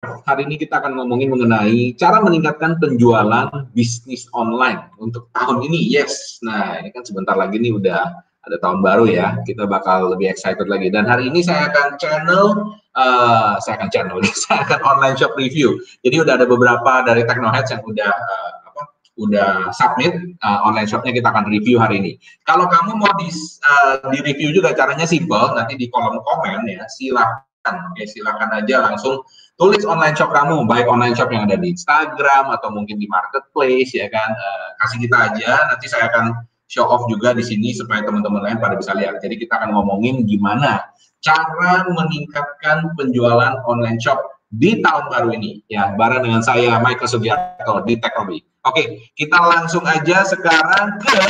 Hari ini kita akan ngomongin mengenai cara meningkatkan penjualan bisnis online untuk tahun ini. Yes, nah ini kan sebentar lagi nih udah ada tahun baru ya. Kita bakal lebih excited lagi. Dan hari ini saya akan channel, uh, saya akan channel, saya akan online shop review. Jadi udah ada beberapa dari Technoheads yang udah uh, apa, udah submit uh, online shopnya kita akan review hari ini. Kalau kamu mau di, uh, di review juga caranya simple, nanti di kolom komen ya silahkan Oke, silakan aja langsung tulis online shop kamu, baik online shop yang ada di Instagram atau mungkin di marketplace ya kan. Uh, kasih kita aja, nanti saya akan show off juga di sini supaya teman-teman lain pada bisa lihat. Jadi kita akan ngomongin gimana cara meningkatkan penjualan online shop di tahun baru ini ya bareng dengan saya Michael Sugiarto di Teknobi. Oke, kita langsung aja sekarang ke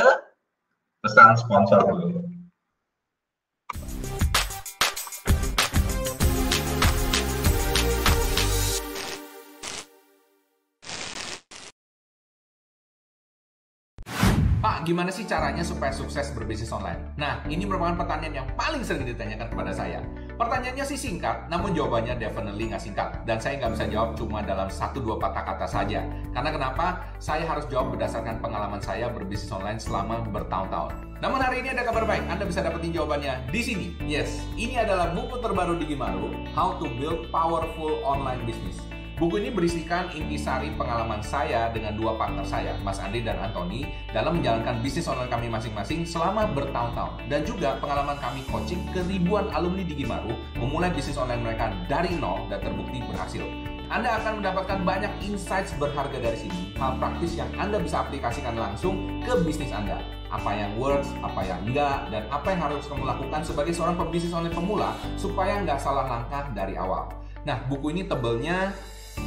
pesan sponsor dulu. Gimana sih caranya supaya sukses berbisnis online? Nah, ini merupakan pertanyaan yang paling sering ditanyakan kepada saya. Pertanyaannya sih singkat, namun jawabannya definitely nggak singkat. Dan saya nggak bisa jawab cuma dalam satu dua patah kata saja. Karena kenapa? Saya harus jawab berdasarkan pengalaman saya berbisnis online selama bertahun-tahun. Namun hari ini ada kabar baik, Anda bisa dapetin jawabannya di sini. Yes, ini adalah buku terbaru di Gimaru, How to Build Powerful Online Business. Buku ini berisikan intisari pengalaman saya dengan dua partner saya, Mas Andi dan Antoni, dalam menjalankan bisnis online kami masing-masing selama bertahun-tahun. Dan juga pengalaman kami coaching ke ribuan alumni di Gimaru memulai bisnis online mereka dari nol dan terbukti berhasil. Anda akan mendapatkan banyak insights berharga dari sini, hal praktis yang Anda bisa aplikasikan langsung ke bisnis Anda. Apa yang works, apa yang enggak, dan apa yang harus kamu lakukan sebagai seorang pebisnis online pemula supaya nggak salah langkah dari awal. Nah, buku ini tebelnya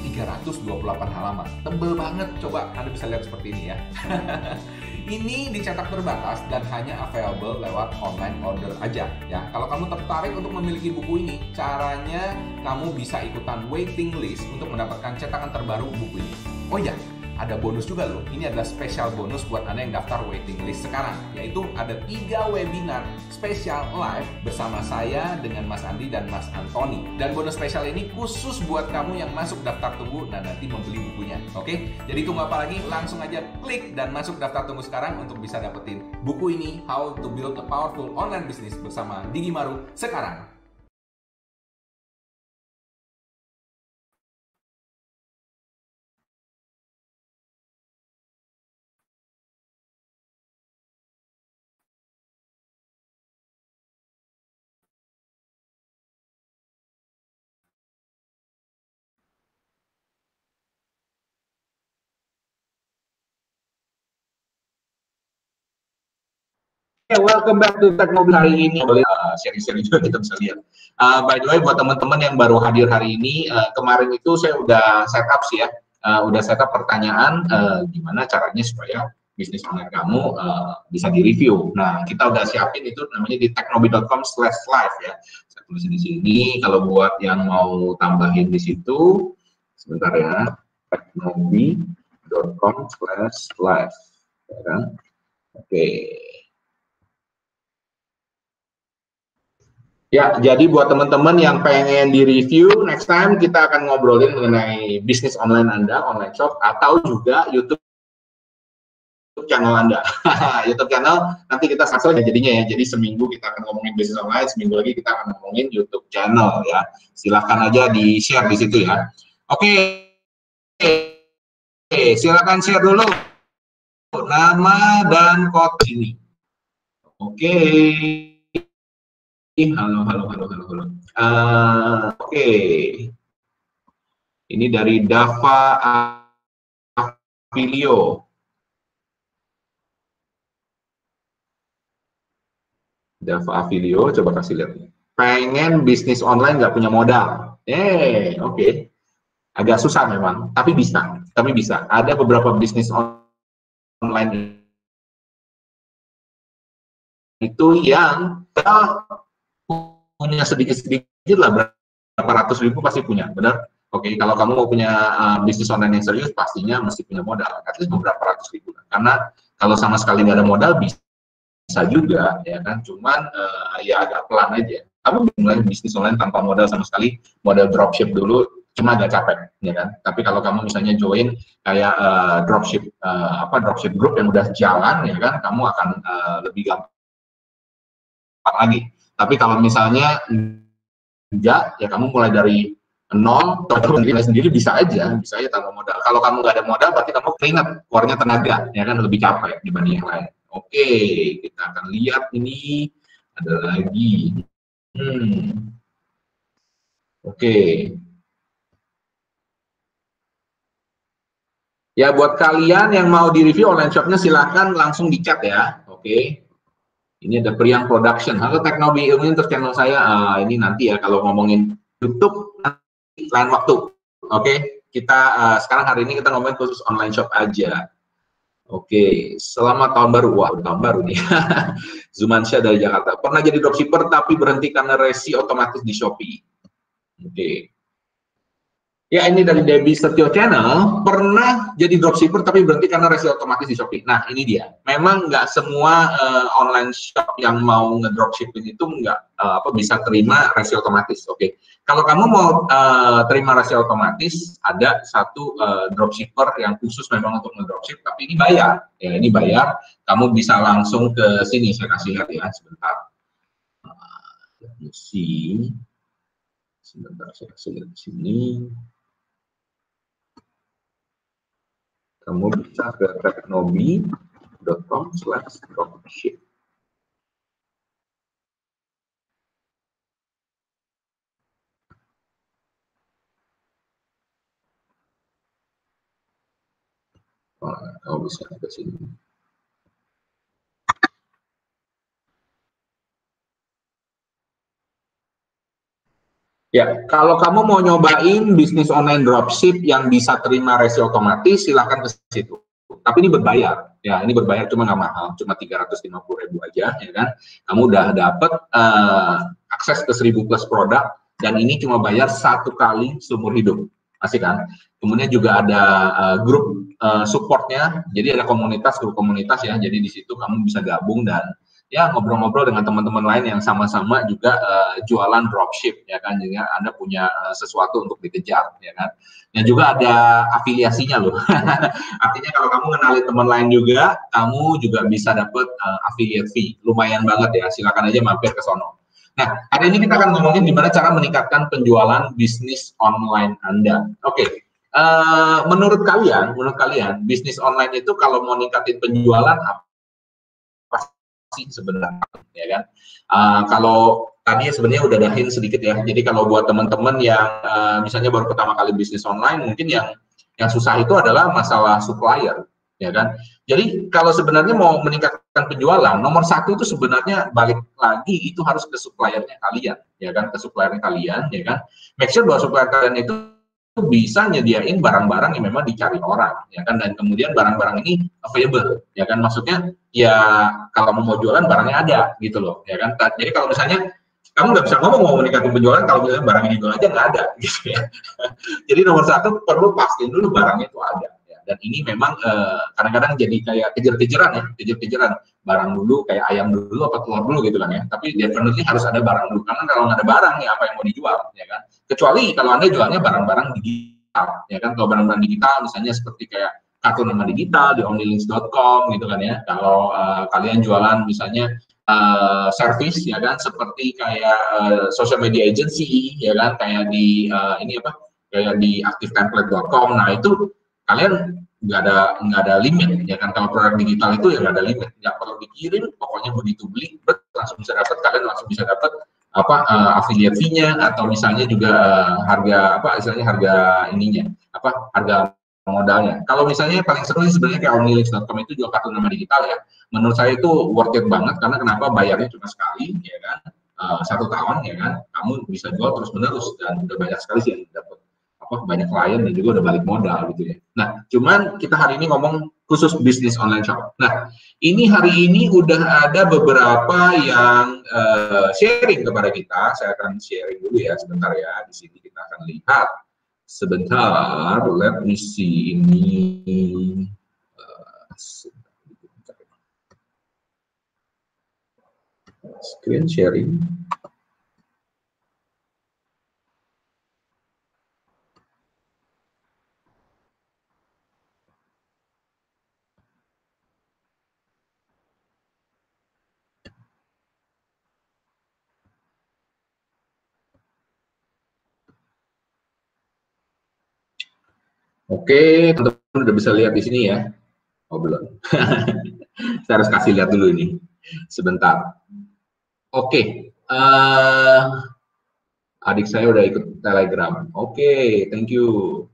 328 halaman. Tebel banget, coba Anda bisa lihat seperti ini ya. ini dicetak terbatas dan hanya available lewat online order aja ya. Kalau kamu tertarik untuk memiliki buku ini, caranya kamu bisa ikutan waiting list untuk mendapatkan cetakan terbaru buku ini. Oh ya, ada bonus juga loh. Ini adalah spesial bonus buat Anda yang daftar waiting list sekarang. Yaitu ada tiga webinar spesial live bersama saya dengan Mas Andi dan Mas Antoni. Dan bonus spesial ini khusus buat kamu yang masuk daftar tunggu dan nanti membeli bukunya. Oke? Jadi tunggu apa lagi? Langsung aja klik dan masuk daftar tunggu sekarang untuk bisa dapetin buku ini How to Build a Powerful Online Business bersama Digi Maru sekarang. Welcome back to Tech Mobil hari ini. Uh, sharing-sharing juga kita bisa lihat. Uh, by the way, buat teman-teman yang baru hadir hari ini, uh, kemarin itu saya udah setup sih ya, uh, udah setup pertanyaan uh, gimana caranya supaya bisnis online kamu uh, bisa direview. Nah, kita udah siapin itu namanya di teknobi.com slash live ya. Saya tulis di sini. Kalau buat yang mau tambahin di situ, sebentar ya, teknobi.com slash live. Ya kan? Oke. Okay. Ya, jadi buat teman-teman yang pengen di-review, next time kita akan ngobrolin mengenai bisnis online Anda, online shop, atau juga YouTube channel Anda. YouTube channel nanti kita sasar ya jadinya ya. Jadi seminggu kita akan ngomongin bisnis online, seminggu lagi kita akan ngomongin YouTube channel ya. Silahkan aja di-share di situ ya. Oke. Oke, silakan share dulu nama dan kode ini. Oke. Halo, halo, halo, halo, halo. Uh, Oke. Okay. Ini dari Dava Avilio. Dava Avilio, coba kasih lihat. Pengen bisnis online nggak punya modal. Eh, oke. Okay. Agak susah memang, tapi bisa. Tapi bisa. Ada beberapa bisnis online itu yang punya sedikit-sedikit lah berapa ratus ribu pasti punya, benar? Oke, okay, kalau kamu mau punya uh, bisnis online yang serius, pastinya mesti punya modal, at least beberapa ratus ribu. Karena kalau sama sekali nggak ada modal, bisa, bisa juga, ya kan? Cuman uh, ya agak pelan aja. Kamu mulai bisnis online tanpa modal sama sekali, modal dropship dulu, cuma agak capek, ya kan? Tapi kalau kamu misalnya join kayak uh, dropship uh, apa dropship group yang udah jalan, ya kan, kamu akan uh, lebih gampang lagi. Tapi kalau misalnya enggak, ya kamu mulai dari nol, atau sendiri sendiri bisa aja, bisa aja tanpa modal. Kalau kamu nggak ada modal, berarti kamu keringat, keluarnya tenaga, ya kan lebih capek dibanding yang lain. Oke, kita akan lihat ini ada lagi. Hmm. Oke. Ya buat kalian yang mau di review online shopnya silahkan langsung di chat ya. Oke. Ini ada Priang Production. Halo Teknobi Ilmu untuk channel saya. Uh, ini nanti ya kalau ngomongin YouTube lain waktu. Oke. Kita uh, sekarang hari ini kita ngomongin khusus online shop aja. Oke, selamat tahun baru. Wah, tahun baru nih. Zumansyah dari Jakarta. Pernah jadi dropshipper tapi berhenti karena resi otomatis di Shopee. Oke. Ya ini dari Debbie Setio Channel, pernah jadi dropshipper tapi berhenti karena resi otomatis di Shopee. Nah ini dia, memang nggak semua uh, online shop yang mau ngedropshipping itu nggak uh, apa bisa terima resi otomatis. Oke, okay. kalau kamu mau uh, terima resi otomatis, ada satu uh, dropshipper yang khusus memang untuk ngedropship, tapi ini bayar. Ya ini bayar, kamu bisa langsung ke sini. Saya kasih lihat ya sebentar. Uh, see sebentar saya kasih lihat sini kamu bisa ke teknobi.com slash dropship Oh, kamu bisa ke sini. Ya, kalau kamu mau nyobain bisnis online dropship yang bisa terima resi otomatis, silahkan ke situ. Tapi ini berbayar, ya ini berbayar cuma nggak mahal, cuma 350 ribu aja, ya kan. Kamu udah dapet uh, akses ke 1000 plus produk, dan ini cuma bayar satu kali seumur hidup, asik kan? Kemudian juga ada uh, grup uh, supportnya, jadi ada komunitas, grup komunitas ya, jadi di situ kamu bisa gabung dan ya ngobrol-ngobrol dengan teman-teman lain yang sama-sama juga uh, jualan dropship ya kan? Jadi Anda punya uh, sesuatu untuk dikejar ya kan? Dan juga ada afiliasinya loh. Artinya kalau kamu kenali teman lain juga kamu juga bisa dapat uh, affiliate fee. Lumayan banget ya silakan aja mampir ke sono. Nah hari ini kita akan ngomongin gimana cara meningkatkan penjualan bisnis online Anda. Oke okay. Uh, menurut kalian, menurut kalian, bisnis online itu kalau mau ningkatin penjualan sih sebenarnya ya kan? Uh, kalau tadi sebenarnya udah dahin sedikit ya. Jadi kalau buat teman-teman yang uh, misalnya baru pertama kali bisnis online mungkin yang yang susah itu adalah masalah supplier ya kan? Jadi kalau sebenarnya mau meningkatkan penjualan nomor satu itu sebenarnya balik lagi itu harus ke suppliernya kalian ya kan? Ke suppliernya kalian ya kan? Make sure bahwa supplier kalian itu bisa nyediain barang-barang yang memang dicari orang ya kan? Dan kemudian barang-barang ini available ya kan? Maksudnya ya kalau mau jualan barangnya ada gitu loh ya kan? Jadi kalau misalnya kamu nggak bisa ngomong mau meningkatkan penjualan kalau misalnya barang ini jual aja nggak ada gitu ya. Jadi nomor satu perlu pastiin dulu barangnya itu ada dan ini memang eh, kadang-kadang jadi kayak kejar-kejaran ya kejar-kejaran. Barang dulu kayak ayam dulu apa telur dulu gitu kan ya. Tapi definitely harus ada barang dulu. Karena kalau nggak ada barang ya apa yang mau dijual ya kan? Kecuali kalau anda jualnya barang-barang digital ya kan? Kalau barang-barang digital misalnya seperti kayak kartu nama digital di onlylinks.com gitu kan ya. Kalau uh, kalian jualan misalnya uh, service ya kan? Seperti kayak uh, social media agency ya kan? Kayak di uh, ini apa? Kayak di aktiftemplate.com nah itu kalian nggak ada nggak ada limit ya kan? Kalau produk digital itu ya nggak ada limit nggak perlu dikirim pokoknya begitu beli langsung bisa dapat kalian langsung bisa dapat apa uh, affiliate fee-nya atau misalnya juga uh, harga apa istilahnya harga ininya apa harga modalnya. Kalau misalnya paling seru sih sebenarnya kayak onlylinks.com itu juga kartu nama digital ya. Menurut saya itu worth it banget karena kenapa? Bayarnya cuma sekali ya kan? Uh, satu tahun ya kan? Kamu bisa jual terus menerus dan udah banyak sekali sih yang dapat apa banyak klien dan juga udah balik modal gitu ya. Nah, cuman kita hari ini ngomong khusus bisnis online shop. Nah, ini hari ini udah ada beberapa yang uh, sharing kepada kita. Saya akan sharing dulu ya sebentar ya. Di sini kita akan lihat sebentar. Let me see ini. Uh, screen sharing. Oke, teman-teman udah bisa lihat di sini ya. Oh belum. Saya harus kasih lihat dulu ini. Sebentar. Oke. Uh, adik saya udah ikut Telegram. Oke, thank you.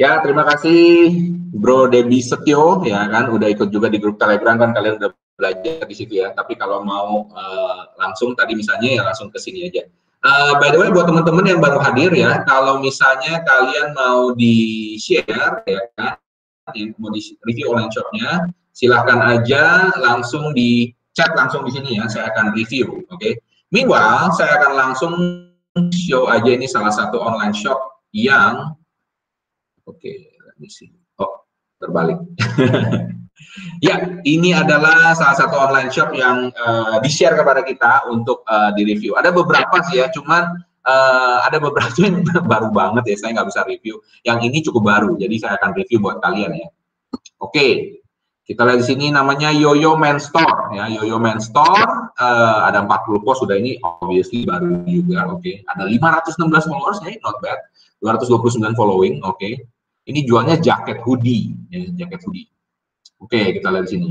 Ya, terima kasih Bro Debi Setio ya kan udah ikut juga di grup Telegram kan kalian udah belajar di situ ya. Tapi kalau mau uh, langsung tadi misalnya ya langsung ke sini aja. Uh, by the way buat teman-teman yang baru hadir ya, kalau misalnya kalian mau di share ya kan, mau di review online shopnya, silahkan aja langsung di chat langsung di sini ya, saya akan review, oke? Okay? Meanwhile, saya akan langsung show aja ini salah satu online shop yang Oke, okay, let me see. Oh, terbalik. ya, ini adalah salah satu online shop yang uh, di-share kepada kita untuk uh, di-review. Ada beberapa sih ya, cuman uh, ada beberapa yang baru banget ya, saya nggak bisa review. Yang ini cukup baru, jadi saya akan review buat kalian ya. Oke, kita lihat di sini namanya Yoyo Man Store ya, Yoyo Man Store uh, ada 40 post sudah ini obviously baru juga, oke. Okay. Ada 516 followers, ya, not bad. 229 following, oke. Okay. Ini jualnya jaket hoodie, ya, jaket hoodie. Oke, kita lihat di sini.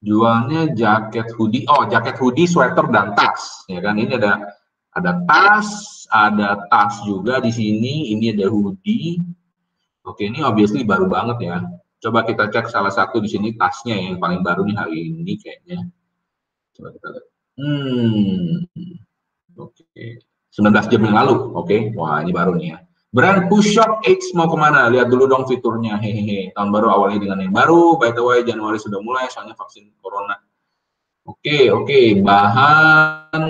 Jualnya jaket hoodie. Oh, jaket hoodie, sweater dan tas, ya kan? Ini ada ada tas, ada tas juga di sini. Ini ada hoodie. Oke, ini obviously baru banget ya. Coba kita cek salah satu di sini tasnya yang paling baru nih hari ini kayaknya. Coba kita lihat. Hmm. Oke. 19 jam yang lalu. Oke. Wah, ini baru nih ya. Brand push up X mau ke mana? Lihat dulu dong fiturnya. Hehehe. Tahun baru awalnya dengan yang baru. By the way, Januari sudah mulai soalnya vaksin corona. Oke, oke. Bahan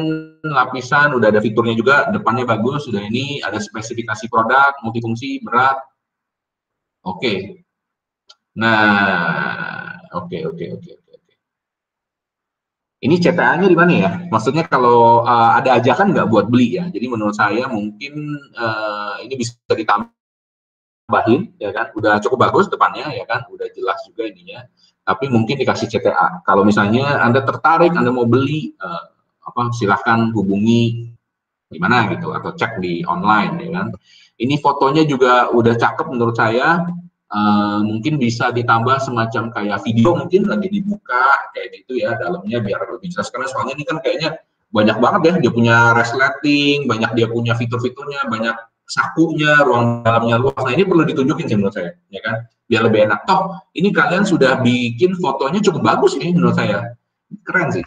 lapisan udah ada fiturnya juga. Depannya bagus. Sudah ini ada spesifikasi produk, multifungsi, berat. Oke. Nah, oke, oke, oke. Ini CTA-nya di mana ya? Maksudnya kalau uh, ada ajakan nggak buat beli ya? Jadi menurut saya mungkin uh, ini bisa ditambahin, ya kan? Udah cukup bagus depannya, ya kan? Udah jelas juga ininya. Tapi mungkin dikasih CTA. Kalau misalnya Anda tertarik, Anda mau beli, uh, apa? Silahkan hubungi gimana gitu atau cek di online, ya kan? Ini fotonya juga udah cakep menurut saya Uh, mungkin bisa ditambah semacam kayak video mungkin lagi dibuka kayak gitu ya dalamnya biar lebih jelas. Karena soalnya ini kan kayaknya banyak banget ya dia punya resleting banyak dia punya fitur-fiturnya banyak sakunya ruang dalamnya luas. Nah ini perlu ditunjukin sih menurut saya ya kan? Biar lebih enak. Toh ini kalian sudah bikin fotonya cukup bagus nih menurut saya. Keren sih.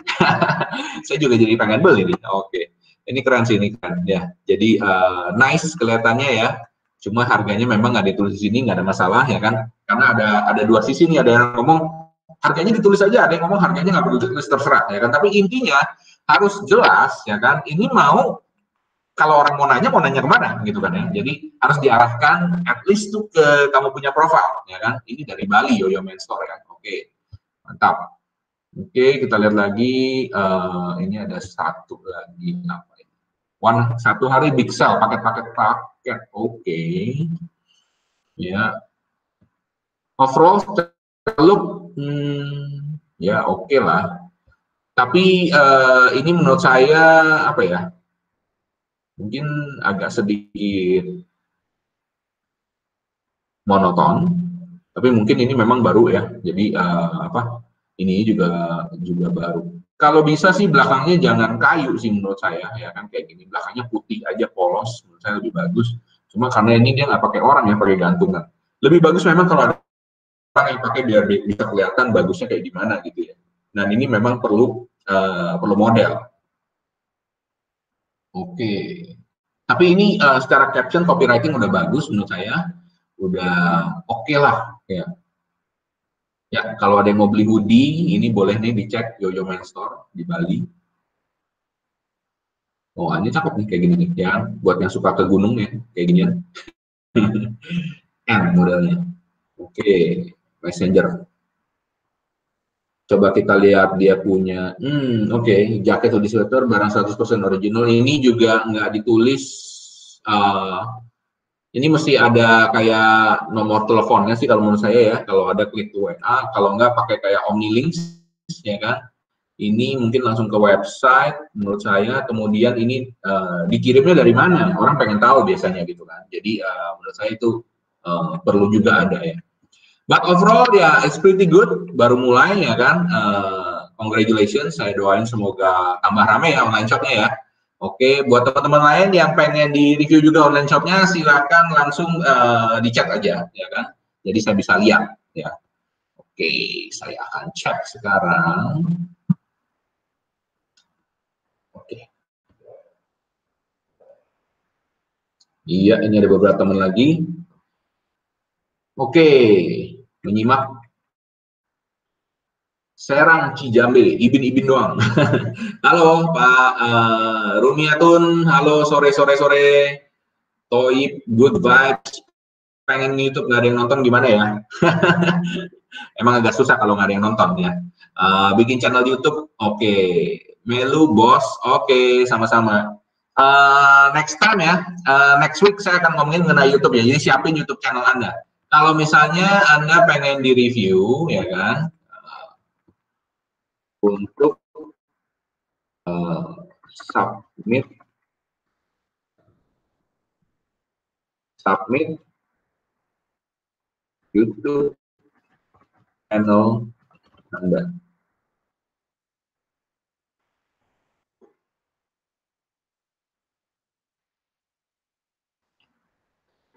Saya juga jadi pengen beli nih. Oke. Ini keren sih ini kan ya jadi uh, nice kelihatannya ya cuma harganya memang nggak ditulis di sini nggak ada masalah ya kan? Karena ada ada dua sisi nih ada yang ngomong harganya ditulis aja ada yang ngomong harganya nggak perlu ditulis terserah ya kan? Tapi intinya harus jelas ya kan? Ini mau kalau orang mau nanya mau nanya ke mana gitu kan ya? Jadi harus diarahkan at least tuh ke kamu punya profile ya kan? Ini dari Bali Yoyo Main Store ya oke mantap. Oke kita lihat lagi uh, ini ada satu lagi apa ini one satu hari big sale paket-paket oke. Okay. ya. Overall look hmm, ya oke okay lah. Tapi uh, ini menurut saya apa ya mungkin agak sedikit monoton. Tapi mungkin ini memang baru ya. Jadi uh, apa ini juga juga baru kalau bisa sih belakangnya jangan kayu sih menurut saya ya kan kayak gini. Belakangnya putih aja polos menurut saya lebih bagus. Cuma karena ini dia nggak pakai orang ya pakai gantungan. Lebih bagus memang kalau ada orang yang pakai biar bisa kelihatan bagusnya kayak gimana gitu ya. Dan ini memang perlu uh, perlu model. Oke. Tapi ini uh, secara caption copywriting udah bagus menurut saya. Udah oke okay lah ya Ya, kalau ada yang mau beli hoodie, ini boleh nih dicek Yoyo Main Store di Bali. Oh, ini cakep nih kayak gini nih, ya. Buat yang suka ke gunung ya, kayak gini ya. M modelnya. Oke, Messenger. Coba kita lihat dia punya, hmm, oke, okay. jaket hoodie sweater barang 100% original. Ini juga nggak ditulis uh, ini mesti ada kayak nomor teleponnya sih kalau menurut saya ya. Kalau ada klik WA kalau nggak pakai kayak Omnilinks ya kan? Ini mungkin langsung ke website menurut saya. Kemudian ini uh, dikirimnya dari mana? Orang pengen tahu biasanya gitu kan. Jadi uh, menurut saya itu uh, perlu juga ada ya. But overall ya it's pretty good. Baru mulai ya kan. Uh, congratulations. Saya doain semoga tambah rame ya online shopnya ya Oke, buat teman-teman lain yang pengen di review juga online shopnya, silakan langsung uh, di chat aja, ya kan? Jadi saya bisa lihat, ya. Oke, saya akan cek sekarang. Iya, ini ada beberapa teman lagi. Oke, menyimak Serang Cijambe, ibin-ibin doang. halo Pak uh, Rumiatun, halo sore-sore sore. Toib, good vibes. Pengen YouTube nggak ada yang nonton gimana ya? Emang agak susah kalau nggak ada yang nonton ya. Uh, bikin channel YouTube, oke. Okay. Melu bos, oke, okay, sama-sama. Uh, next time ya, uh, next week saya akan ngomongin mengenai YouTube ya. Jadi siapin YouTube channel Anda. Kalau misalnya Anda pengen di review, ya kan, untuk uh, submit submit YouTube channel Anda.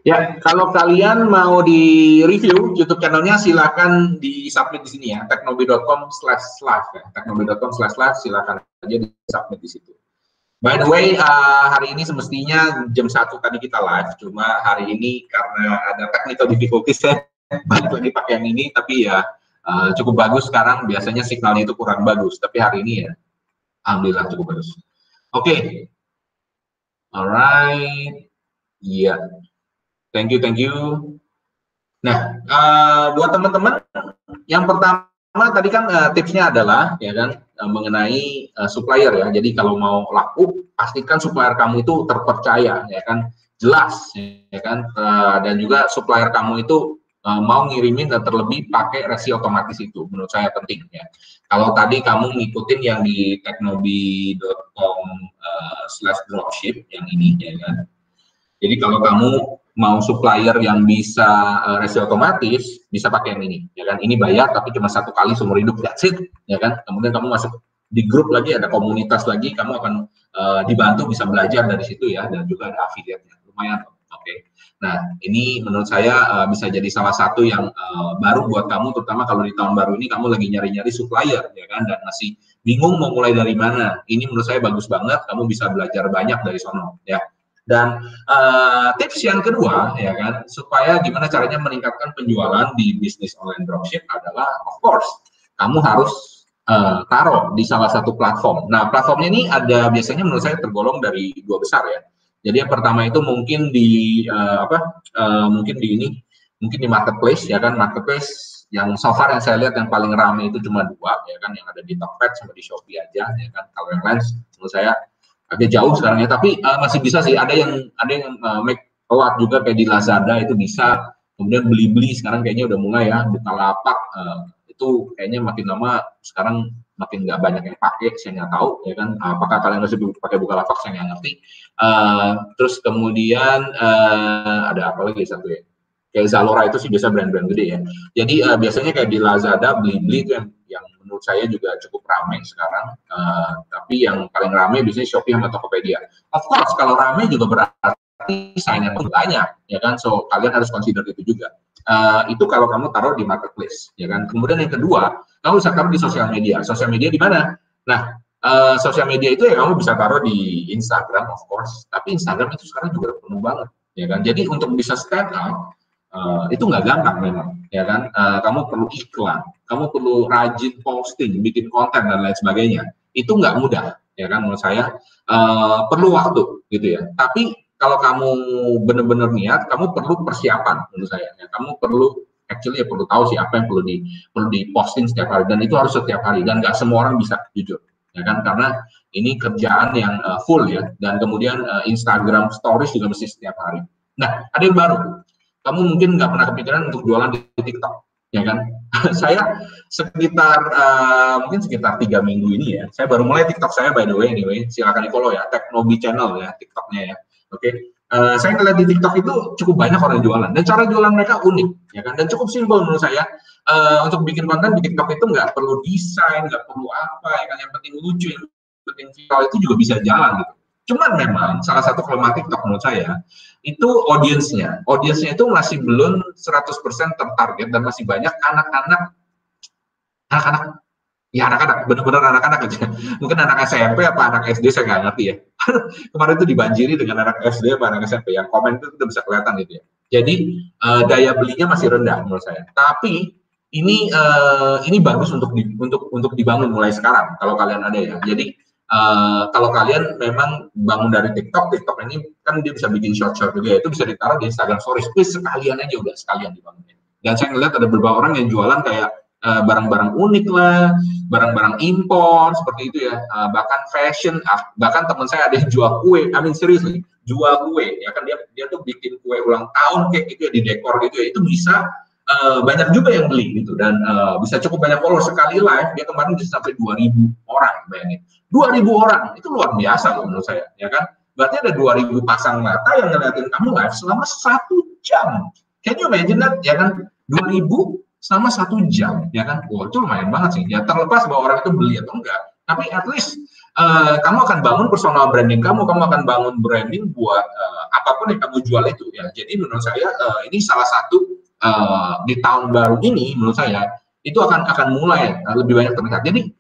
Ya, kalau kalian mau di review YouTube channelnya silakan di submit di sini ya, teknobi.com slash live ya, teknobi.com slash live silakan aja di submit di situ. By the way, uh, hari ini semestinya jam satu tadi kita live, cuma hari ini karena ada technical difficulties ya, balik lagi pakai yang ini, tapi ya uh, cukup bagus sekarang, biasanya signalnya itu kurang bagus, tapi hari ini ya, alhamdulillah cukup bagus. Oke, okay. alright, iya. Yeah. Thank you, thank you. Nah, uh, buat teman-teman, yang pertama tadi kan uh, tipsnya adalah ya kan uh, mengenai uh, supplier ya. Jadi kalau mau laku, pastikan supplier kamu itu terpercaya ya kan, jelas ya kan, uh, dan juga supplier kamu itu uh, mau ngirimin dan terlebih pakai resi otomatis itu menurut saya penting ya. Kalau tadi kamu ngikutin yang di teknobi.com uh, slash dropship yang ini ya kan. Jadi kalau kamu mau supplier yang bisa uh, resi otomatis bisa pakai yang ini ya kan? Ini bayar tapi cuma satu kali seumur hidup that's it ya kan? Kemudian kamu masuk di grup lagi ada komunitas lagi kamu akan uh, dibantu bisa belajar dari situ ya dan juga ada affiliate-nya. Lumayan oke. Okay. nah ini menurut saya uh, bisa jadi salah satu yang uh, baru buat kamu terutama kalau di tahun baru ini kamu lagi nyari-nyari supplier ya kan? Dan masih bingung mau mulai dari mana. Ini menurut saya bagus banget kamu bisa belajar banyak dari sono ya dan uh, tips yang kedua ya kan supaya gimana caranya meningkatkan penjualan di bisnis online dropship adalah of course kamu harus uh, taruh di salah satu platform. Nah, platformnya ini ada biasanya menurut saya tergolong dari dua besar ya. Jadi yang pertama itu mungkin di uh, apa? Uh, mungkin di ini, mungkin di marketplace ya kan marketplace yang so far yang saya lihat yang paling ramai itu cuma dua ya kan yang ada di Tokped sama di Shopee aja ya kan. Kalau yang lain menurut saya agak jauh sekarang ya tapi uh, masih bisa sih. Ada yang ada yang uh, make lot juga kayak di Lazada itu bisa. Kemudian beli-beli sekarang kayaknya udah mulai ya lapak uh, itu kayaknya makin lama sekarang makin nggak banyak yang pakai saya nggak tahu ya kan. Apakah kalian masih pakai Bukalapak saya nggak ngerti. Uh, terus kemudian uh, ada apa lagi satu ya? Kayak Zalora itu sih biasa brand-brand gede ya. Jadi uh, biasanya kayak di Lazada beli-beli itu yang menurut saya juga cukup ramai sekarang. Uh, tapi yang paling ramai biasanya Shopee sama Tokopedia. Of course, kalau ramai juga berarti saingan pun banyak, ya kan? So kalian harus consider itu juga. Uh, itu kalau kamu taruh di marketplace, ya kan? Kemudian yang kedua, kamu bisa taruh di sosial media. Sosial media di mana? Nah, uh, sosial media itu ya kamu bisa taruh di Instagram, of course. Tapi Instagram itu sekarang juga penuh banget, ya kan? Jadi untuk bisa stand out, uh, itu nggak gampang memang ya kan? Uh, kamu perlu iklan kamu perlu rajin posting bikin konten dan lain sebagainya. Itu nggak mudah ya kan menurut saya. Uh, perlu waktu gitu ya. Tapi kalau kamu benar-benar niat kamu perlu persiapan menurut saya ya. Kamu perlu actually ya perlu tahu sih apa yang perlu di perlu diposting setiap hari dan itu harus setiap hari dan nggak semua orang bisa jujur ya kan? Karena ini kerjaan yang uh, full ya dan kemudian uh, Instagram Stories juga mesti setiap hari. Nah ada yang baru kamu mungkin nggak pernah kepikiran untuk jualan di TikTok. ya kan? saya sekitar uh, mungkin sekitar tiga minggu ini ya, saya baru mulai TikTok saya by the way anyway, silakan di follow ya, Teknobi Channel ya TikToknya ya, oke. Okay? Uh, saya ngeliat di TikTok itu cukup banyak orang jualan dan cara jualan mereka unik ya kan dan cukup simpel menurut saya uh, untuk bikin konten di TikTok itu nggak perlu desain nggak perlu apa ya kan yang penting lucu yang penting viral itu juga bisa jalan gitu Cuman memang salah satu kelemahan TikTok menurut saya itu audiensnya. Audiensnya itu masih belum 100% tertarget dan masih banyak anak-anak anak-anak ya anak-anak benar-benar anak-anak aja. Mungkin anak SMP apa anak SD saya nggak ngerti ya. Kemarin itu dibanjiri dengan anak SD apa anak SMP yang komen itu udah bisa kelihatan gitu ya. Jadi uh, daya belinya masih rendah menurut saya. Tapi ini uh, ini bagus untuk di, untuk untuk dibangun mulai sekarang kalau kalian ada ya. Jadi Uh, kalau kalian memang bangun dari TikTok, TikTok ini kan dia bisa bikin short-short juga, ya, itu bisa ditaruh di Instagram Stories. Please sekalian aja udah sekalian dibangun. Dan saya ngeliat ada beberapa orang yang jualan kayak barang barang-barang unik lah, barang-barang impor seperti itu ya, uh, bahkan fashion, ah, bahkan teman saya ada yang jual kue, I mean seriously, jual kue, ya kan dia dia tuh bikin kue ulang tahun kayak gitu ya di dekor gitu ya, itu bisa uh, banyak juga yang beli gitu. Dan uh, bisa cukup banyak follower. Sekali live dia kemarin bisa sampai 2000 orang bayangin. 2000 orang itu luar biasa loh menurut saya ya kan? Berarti ada 2000 pasang mata yang ngeliatin kamu live selama satu jam. Can you imagine that? Ya kan? 2000 selama satu jam ya kan? Wah itu lumayan banget sih. Ya terlepas bahwa orang itu beli atau enggak. Tapi at least uh, kamu akan bangun personal branding kamu. Kamu akan bangun branding buat uh, apa pun yang kamu jual itu ya. Jadi menurut saya uh, ini salah satu uh, di tahun baru ini menurut saya itu akan akan mulai uh, lebih banyak terlihat. Jadi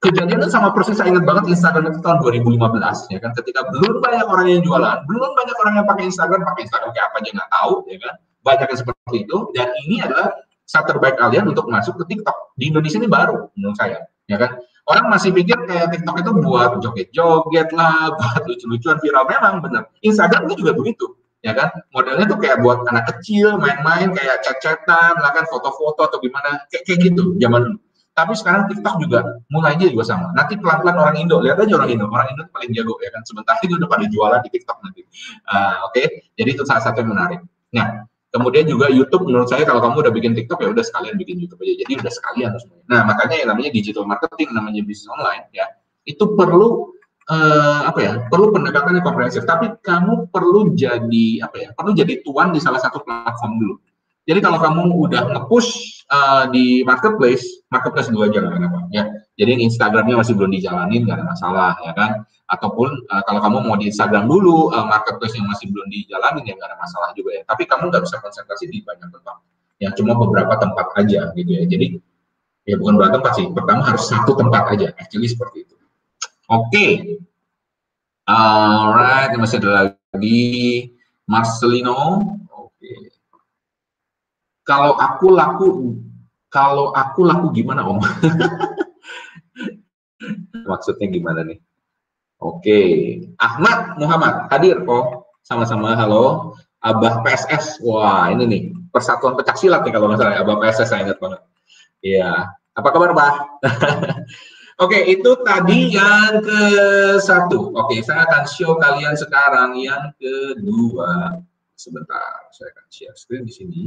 kejadiannya sama persis saya ingat banget Instagram itu tahun 2015 ya kan ketika belum banyak orang yang jualan, belum banyak orang yang pakai Instagram, pakai Instagram kayak apa aja nggak tahu ya kan. Banyak yang seperti itu dan ini adalah saat terbaik kalian untuk masuk ke TikTok. Di Indonesia ini baru menurut saya ya kan. Orang masih pikir kayak TikTok itu buat joget-joget lah, buat lucu-lucuan viral memang benar. Instagram itu juga begitu ya kan? Modelnya tuh kayak buat anak kecil main-main kayak chat-chatan lah kan foto-foto atau gimana kayak, kayak gitu zaman dulu. Tapi sekarang TikTok juga mulainya juga sama. Nanti pelan-pelan orang Indo lihat aja orang Indo. Orang Indo paling jago ya kan? Sebentar itu udah pada jualan di TikTok nanti. Uh, oke? Okay? jadi itu salah satu yang menarik. Nah kemudian juga YouTube menurut saya kalau kamu udah bikin TikTok ya udah sekalian bikin YouTube aja. Jadi udah sekalian nah makanya yang namanya digital marketing namanya bisnis online ya itu perlu uh, apa ya perlu pendekatan yang komprehensif. Tapi kamu perlu jadi apa ya perlu jadi tuan di salah satu platform dulu. Jadi kalau kamu udah nge-push uh, di marketplace marketplace dulu aja nggak apa ya. Jadi Instagramnya masih belum dijalanin nggak ada masalah ya kan? Ataupun uh, kalau kamu mau di Instagram dulu uh, marketplace yang masih belum dijalanin ya nggak ada masalah juga ya. Tapi kamu nggak bisa konsentrasi di banyak tempat ya. Cuma beberapa tempat aja gitu ya. Jadi ya bukan beberapa tempat sih pertama harus satu tempat aja actually seperti itu Oke. Okay. Alright, masih ada lagi Marcelino. Oke. Okay. Kalau aku laku kalau aku laku gimana, Om? Maksudnya gimana nih? Oke. Okay. Ahmad Muhammad hadir kok. Sama-sama halo. Abah PSS. Wah, ini nih Persatuan Pecah Silat nih kalau nggak salah. Abah PSS saya ingat banget. Iya. Apa kabar, Pak? Oke, itu tadi yang ke satu. Oke, saya akan show kalian sekarang yang kedua. Sebentar, saya akan share screen di sini.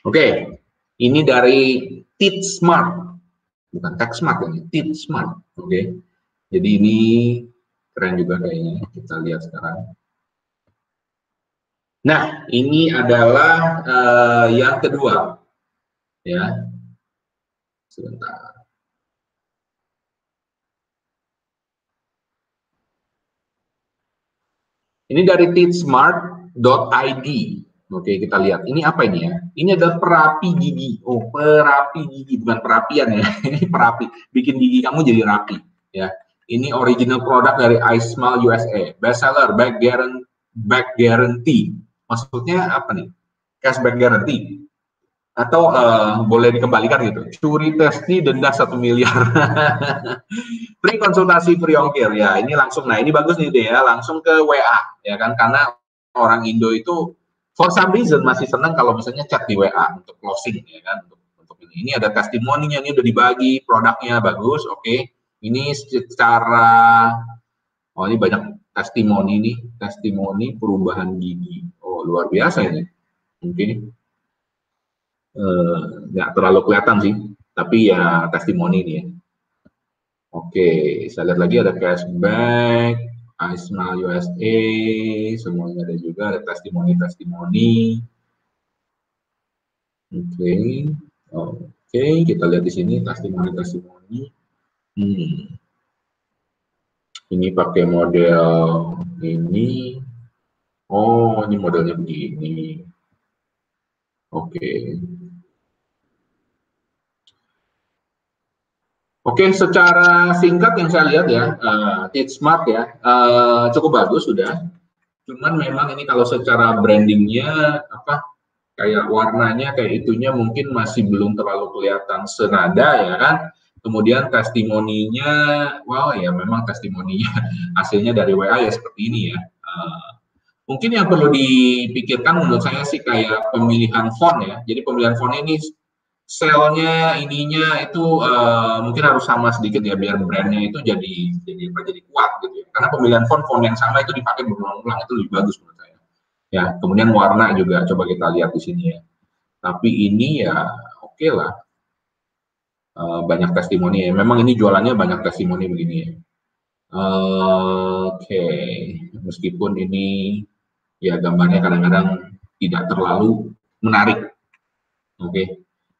Oke, okay. ini dari Tit Smart, bukan Tech Smart ini, Tit Smart. Oke, okay. jadi ini keren juga kayaknya. Kita lihat sekarang. Nah, ini adalah uh, yang kedua, ya. Sebentar. Ini dari titsmart.id. Oke, kita lihat. Ini apa ini ya? Ini adalah perapi gigi. Oh, perapi gigi, bukan perapian ya. Ini perapi. Bikin gigi kamu jadi rapi. Ya. Ini original produk dari iSmile USA. Bestseller, back guarantee. Back guarantee. Maksudnya apa nih? Cashback guarantee. atau uh, boleh dikembalikan gitu curi testi denda satu miliar free konsultasi free ongkir ya ini langsung nah ini bagus nih deh ya langsung ke WA ya kan karena orang Indo itu for some reason masih senang kalau misalnya chat di WA untuk closing ya kan? Untuk, untuk ini. Ini ada testimoninya ini udah dibagi produknya bagus oke. Okay. ini secara oh ini banyak testimoni nih testimoni perubahan gigi. Oh luar biasa ini. Oke. Okay Eh, nggak uh, terlalu kelihatan sih, tapi ya testimoni ini ya. Oke, saya lihat lagi ada cashback, iSmile USA, semuanya ada juga, ada testimoni-testimoni. Oke, oke, kita lihat di sini testimoni-testimoni. Hmm. Ini pakai model ini. Oh, ini modelnya begini. Oke. Oke, secara singkat yang saya lihat ya, uh, It's Smart ya, uh, cukup bagus sudah. Cuman memang ini kalau secara brandingnya apa kayak warnanya kayak itunya mungkin masih belum terlalu kelihatan senada ya kan. Kemudian testimoninya, wow ya memang testimoninya hasilnya dari WA ya seperti ini ya. Uh, Mungkin yang perlu dipikirkan menurut saya sih kayak pemilihan font ya. Jadi pemilihan font ini selnya ininya itu uh, mungkin harus sama sedikit ya biar brandnya itu jadi jadi apa jadi kuat gitu ya. Karena pemilihan font font yang sama itu dipakai berulang-ulang itu lebih bagus menurut saya. Ya, kemudian warna juga coba kita lihat di sini ya. Tapi ini ya oke okay lah. Uh, banyak testimoni ya. Memang ini jualannya banyak testimoni begini ya. Uh, oke, okay. meskipun ini ya gambarnya kadang-kadang tidak terlalu menarik. Oke, okay.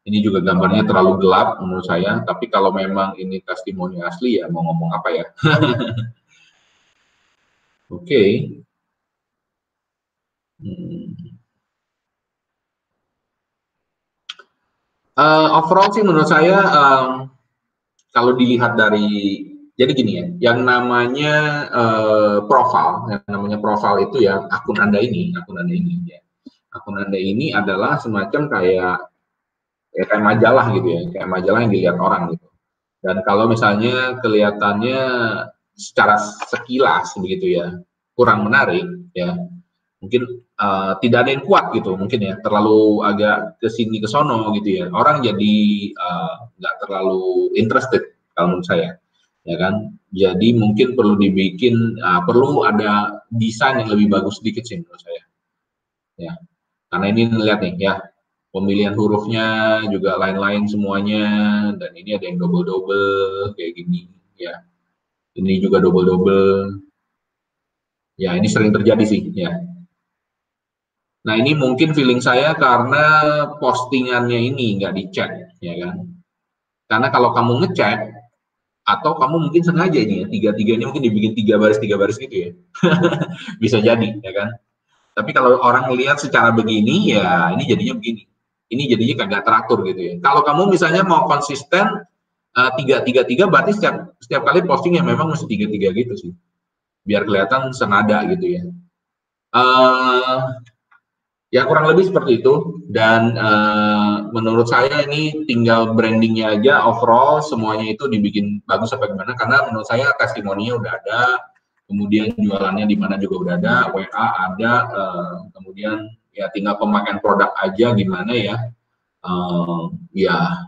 Ini juga gambarnya terlalu gelap menurut saya. Tapi kalau memang ini testimoni asli ya mau ngomong apa ya? Oke. okay. Hmm. Uh, overall sih menurut saya um, kalau dilihat dari jadi gini ya, yang namanya uh, profile, yang namanya profile itu ya akun Anda ini, akun Anda ini ya. Akun Anda ini adalah semacam kayak ya kayak majalah gitu ya, kayak majalah yang dilihat orang gitu. Dan kalau misalnya kelihatannya secara sekilas begitu ya, kurang menarik ya, mungkin uh, tidak ada yang kuat gitu mungkin ya terlalu agak ke sini ke sono gitu ya. Orang jadi eh, nggak uh, terlalu interested kalau menurut saya ya kan? Jadi mungkin perlu dibikin uh, perlu ada desain yang lebih bagus sedikit sih menurut saya ya. Karena ini lihat nih ya pemilihan hurufnya juga lain-lain semuanya. Dan ini ada yang double-double kayak gini ya. Ini juga double-double. Ya ini sering terjadi sih ya. Nah ini mungkin feeling saya karena postingannya ini nggak dicek ya kan? Karena kalau kamu ngecek atau kamu mungkin sengaja ini ya tiga tiganya mungkin dibikin tiga baris tiga baris gitu ya. Bisa jadi ya kan? Tapi kalau orang melihat secara begini ya ini jadinya begini ini jadinya kagak teratur gitu ya. Kalau kamu misalnya mau konsisten uh, tiga tiga tiga berarti setiap setiap kali posting yang memang mesti tiga tiga gitu sih. Biar kelihatan senada gitu ya. Uh, Ya kurang lebih seperti itu. Dan uh, menurut saya ini tinggal brandingnya aja overall semuanya itu dibikin bagus apa gimana. Karena menurut saya testimoninya udah ada kemudian jualannya di mana juga udah ada WA ada kemudian ya tinggal pemakaian produk aja gimana ya? Uh, ya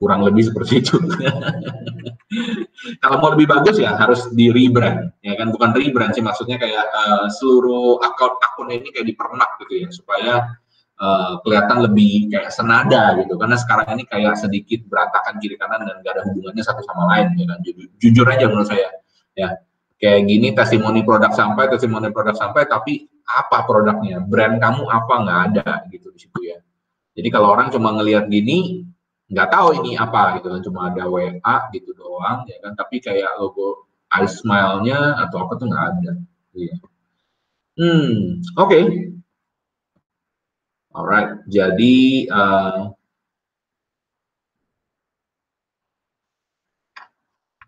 kurang lebih seperti itu. Kalau mau lebih bagus ya harus di rebrand ya kan? Bukan rebrand sih maksudnya kayak uh, seluruh akun akun ini kayak dipermak gitu ya supaya uh, kelihatan lebih kayak senada gitu. Karena sekarang ini kayak sedikit berantakan kiri kanan dan gak ada hubungannya satu sama lain ya kan? Jujur, jujur aja menurut saya ya kayak gini testimoni produk sampai testimoni produk sampai tapi apa produknya? Brand kamu apa? Nggak ada gitu di situ ya. Jadi kalau orang cuma ngelihat gini nggak tahu ini apa gitu kan. Cuma ada WA gitu doang ya kan. Tapi kayak logo iSmile-nya atau apa tuh nggak ada. Iya. Hmm oke. Okay. alright jadi uh,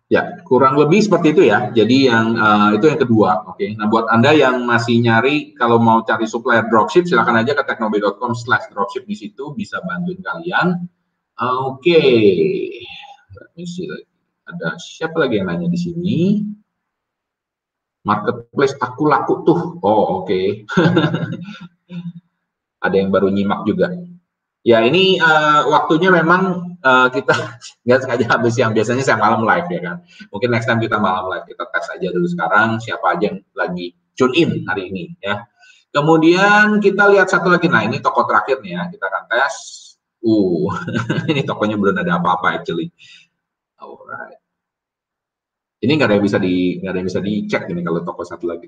Ya, kurang lebih seperti itu ya. Jadi yang uh, itu yang kedua, oke. Okay. Nah, buat anda yang masih nyari kalau mau cari supplier dropship, silakan aja ke teknobi.com/dropship di situ bisa bantuin kalian. Oke, okay. Ada siapa lagi yang nanya di sini? Marketplace aku laku tuh. Oh, oke. Okay. Ada yang baru nyimak juga. Ya, ini uh, waktunya memang uh, kita nggak sengaja habis yang biasanya saya malam live ya kan. Mungkin next time kita malam live kita tes aja dulu sekarang siapa aja yang lagi tune in hari ini ya. Kemudian kita lihat satu lagi, nah ini toko terakhir nih ya, kita akan tes. Uh, ini tokonya belum ada apa-apa actually. Alright. Ini nggak ada yang bisa di nggak ada yang bisa dicek ini kalau toko satu lagi.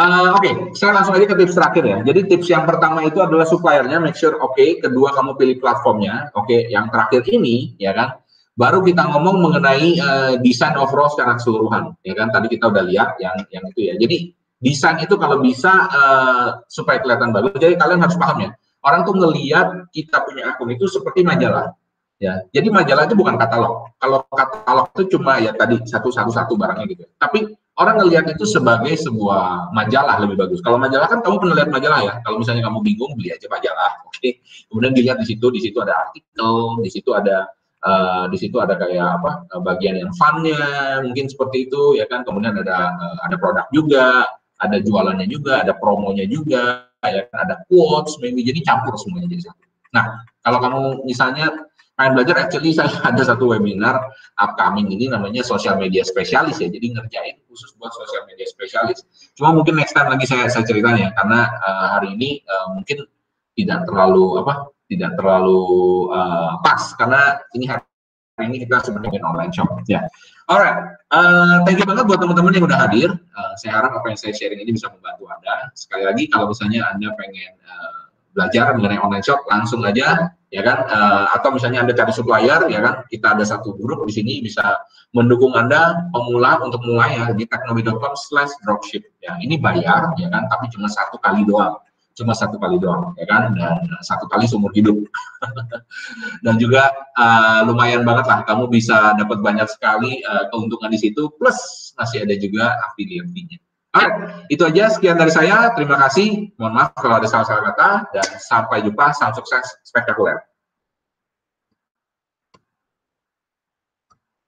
Uh, Oke, okay. saya langsung aja ke tips terakhir ya. Jadi tips yang pertama itu adalah suppliernya, make sure oke. Okay. Kedua kamu pilih platformnya, oke. Okay. Yang terakhir ini, ya kan, baru kita ngomong mengenai uh, desain overall secara keseluruhan, ya kan. Tadi kita udah lihat yang yang itu ya. Jadi desain itu kalau bisa uh, supaya kelihatan bagus. Jadi kalian harus paham ya. Orang tuh ngelihat kita punya akun itu seperti majalah. Ya, jadi majalah itu bukan katalog. Kalau katalog itu cuma ya tadi satu satu satu barangnya gitu. Tapi orang ngelihat itu sebagai sebuah majalah lebih bagus. Kalau majalah kan kamu pernah lihat majalah ya. Kalau misalnya kamu bingung beli aja majalah, oke. Okay. Kemudian dilihat di situ, di situ ada artikel, di situ ada uh, di situ ada kayak apa eh, bagian yang funnya, mungkin seperti itu ya kan. Kemudian ada uh, ada produk juga, ada jualannya juga, ada promonya juga, ya kan? ada quotes, maybe jadi campur semuanya jadi satu. Nah, kalau kamu misalnya pengen belajar actually saya ada satu webinar upcoming ini namanya social media spesialis ya. Jadi ngerjain khusus buat social media spesialis cuma mungkin next time lagi saya saya ceritanya karena uh, hari ini uh, mungkin tidak terlalu apa tidak terlalu uh, pas. Karena ini hari ini kita sebenarnya online shop. Ya. Alright. Uh, thank you banget buat teman-teman yang udah hadir. Uh, saya harap apa yang saya sharing ini bisa membantu anda. Sekali lagi kalau misalnya anda pengen belajar mengenai online shop langsung aja ya kan? Uh, atau misalnya anda cari supplier ya kan? Kita ada satu grup di sini bisa mendukung anda pemula untuk mulai ya di teknobi.com slash dropship. Ya ini bayar ya kan? Tapi cuma satu kali doang. Cuma satu kali doang ya kan? Dan satu kali seumur hidup. Dan juga uh, lumayan banget lah kamu bisa dapat banyak sekali uh, keuntungan di situ plus masih ada juga affiliate fee-nya Alright, itu aja sekian dari saya. Terima kasih. Mohon maaf kalau ada salah-salah kata dan sampai jumpa. Salam sukses spektakuler.